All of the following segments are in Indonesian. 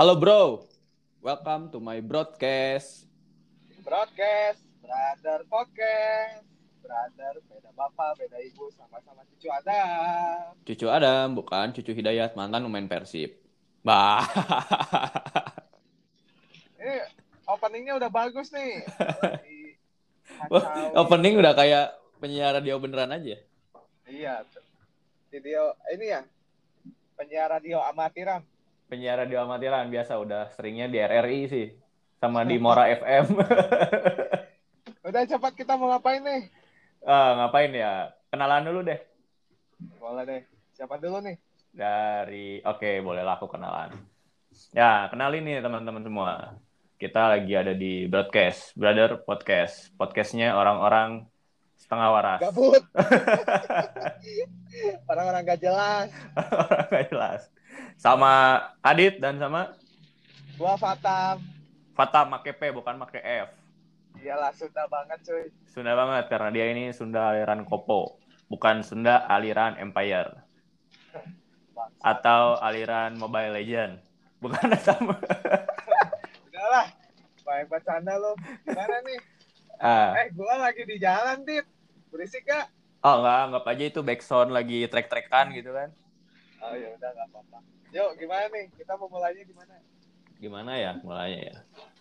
Halo bro, welcome to my broadcast. Broadcast, brother podcast, brother beda bapak, beda ibu, sama-sama cucu ada. Cucu Adam, bukan cucu Hidayat, mantan pemain Persib. Bah. Ini openingnya udah bagus nih. Opening udah kayak penyiar radio beneran aja. Iya. Video ini ya. Penyiar radio amatiran. Penyiar radio amatiran biasa udah seringnya di RRI sih. Sama di Mora FM. Udah cepat kita mau ngapain nih? ah, ngapain ya? Kenalan dulu deh. Boleh deh. Siapa dulu nih? Dari oke, bolehlah aku kenalan. Ya, kenalin nih teman-teman semua. Kita lagi ada di broadcast, Brother Podcast. Podcastnya orang-orang setengah waras. Gabut. Orang-orang gak jelas. orang nggak jelas. Sama Adit dan sama Gua Fatam. Fata make P bukan make F. Iyalah Sunda banget cuy. Sunda banget karena dia ini Sunda aliran Kopo, bukan Sunda aliran Empire Bangsa. atau aliran Mobile Legend. Bukan sama. Udahlah. Baik bercanda lo. Gimana nih? Ah. Eh, gua lagi di jalan, Tip. Berisik gak? Oh enggak, anggap aja itu backsound lagi trek-trekan gitu kan. Oh ya udah nggak apa-apa. Yuk gimana nih? Kita mau mulainya gimana? Gimana ya mulainya ya?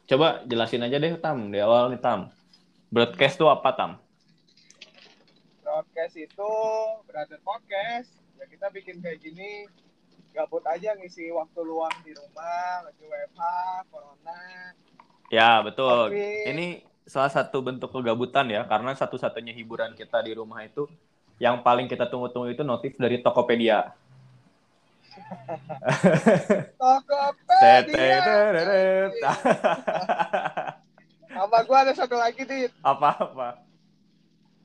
Coba jelasin aja deh Tam, di awal nih Tam. Broadcast tuh apa Tam? Broadcast itu brother podcast. Ya kita bikin kayak gini. Gabut aja ngisi waktu luang di rumah, lagi WFH, corona. Ya, betul. Covid. Ini salah satu bentuk kegabutan ya, karena satu-satunya hiburan kita di rumah itu yang paling kita tunggu-tunggu itu notif dari Tokopedia. Sama gua ada satu lagi nih. Apa-apa?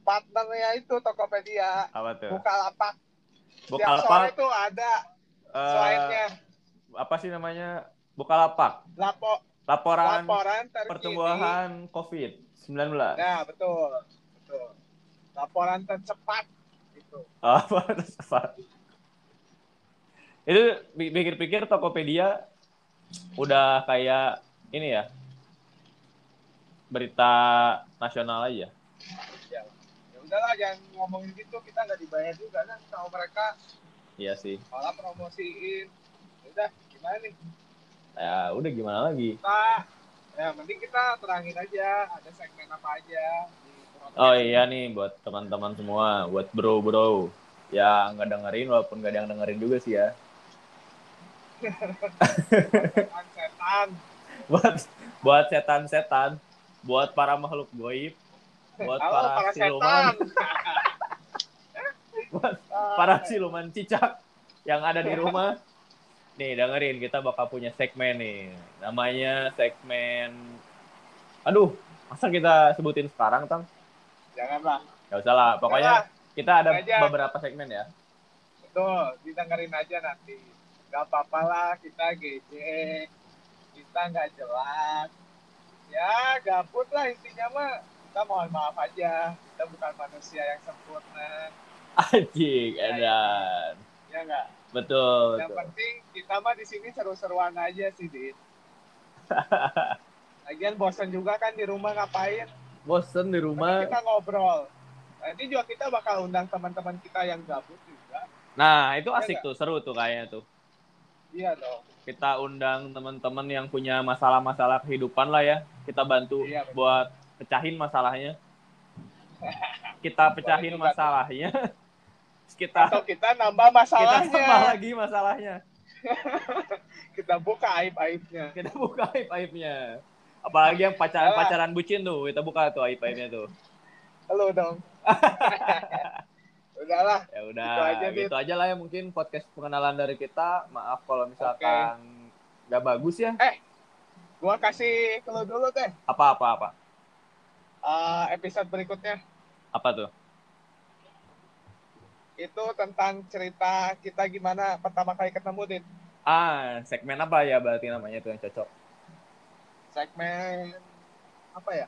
Partnernya itu Tokopedia. Apa tuh? Bukalapak. Setiap Bukalapak. sore itu ada selainnya. apa sih namanya? Bukalapak. Lapo, Laporan, laporan terkini. pertumbuhan COVID-19. Nah, betul. Betul. Laporan tercepat itu. Apa tersebut? Itu pi- pikir-pikir Tokopedia udah kayak ini ya berita nasional aja. Ya, ya udahlah jangan ngomongin gitu kita nggak dibayar juga kan sama mereka Iya sih. malah promosiin. Ya Udah gimana nih? Ya udah gimana lagi? Kita ya mending kita terangin aja ada segmen apa aja. Oh iya nih buat teman-teman semua, buat bro-bro yang nggak dengerin walaupun nggak ada yang dengerin juga sih ya. Setan. Buat buat setan-setan, buat para makhluk goib, buat Halo para, para siluman, buat para siluman cicak yang ada di rumah. Nih, dengerin kita bakal punya segmen nih. Namanya segmen Aduh, masa kita sebutin sekarang, Tang? Janganlah. Gak usah lah. Pokoknya Janganlah. kita ada Aja. beberapa segmen ya. Betul, didengerin aja nanti. Gak apa-apa lah kita GC, kita nggak jelas. Ya gabut lah intinya mah. Kita mohon maaf aja, kita bukan manusia yang sempurna. Anjing, Ya, edan. Ya nggak? Betul, Yang betul. penting kita mah di sini seru-seruan aja sih, Dit. Lagian bosan juga kan di rumah ngapain? Bosen di rumah. kita ngobrol. Nanti juga kita bakal undang teman-teman kita yang gabut juga. Nah, itu asik nggak? tuh, seru tuh kayaknya tuh. Iya dong. Kita undang teman-teman yang punya masalah-masalah kehidupan lah ya. Kita bantu Iya, betul. buat pecahin masalahnya. Kita pecahin masalahnya. Kita Atau kita nambah kita masalahnya. tambah lagi masalahnya. kita buka aib-aibnya. Kita buka aib-aibnya. Apalagi yang pacaran-pacaran bucin tuh, kita buka tuh aib-aibnya tuh. Halo dong. Udahlah. Ya udah, Gitu aja, gitu aja lah ya mungkin podcast pengenalan dari kita. Maaf kalau misalkan nggak bagus ya. Gua kasih clue dulu deh. Apa-apa apa. Eh, episode berikutnya Apa tuh? itu tentang cerita kita gimana pertama kali ketemu Dit. Ah, segmen apa ya berarti namanya tuh yang cocok? Segmen apa ya?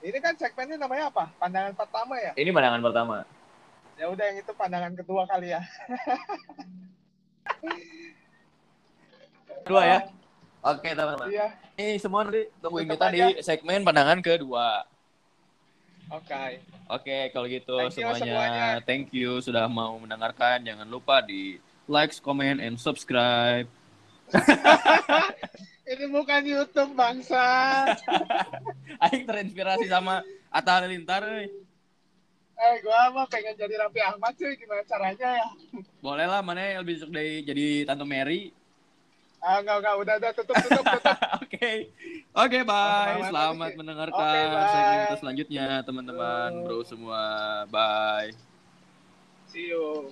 Ini kan segmennya namanya apa? Pandangan pertama ya? Ini pandangan pertama. Ya udah yang itu pandangan kedua kali ya. Kedua ya. Oke, teman-teman. Iya. Ini semua nanti tungguin Tutup kita aja. di segmen pandangan kedua. Oke. Oke, kalau gitu Thank you semuanya, semuanya. thank you sudah mau mendengarkan. Jangan lupa di like, comment, and subscribe. Ini bukan YouTube bangsa. Aing terinspirasi sama Atta Halilintar. Eh, gua mah pengen jadi Raffi Ahmad sih. Gimana caranya ya? Boleh lah, mana yang lebih suka dari jadi Tante Mary. Ah, enggak, enggak. Udah, udah. Tutup, tutup, tutup. Oke, oke, bye. Selamat Selamat mendengarkan Oke, bye. segmen kita selanjutnya, teman-teman, bro semua. Bye. See you.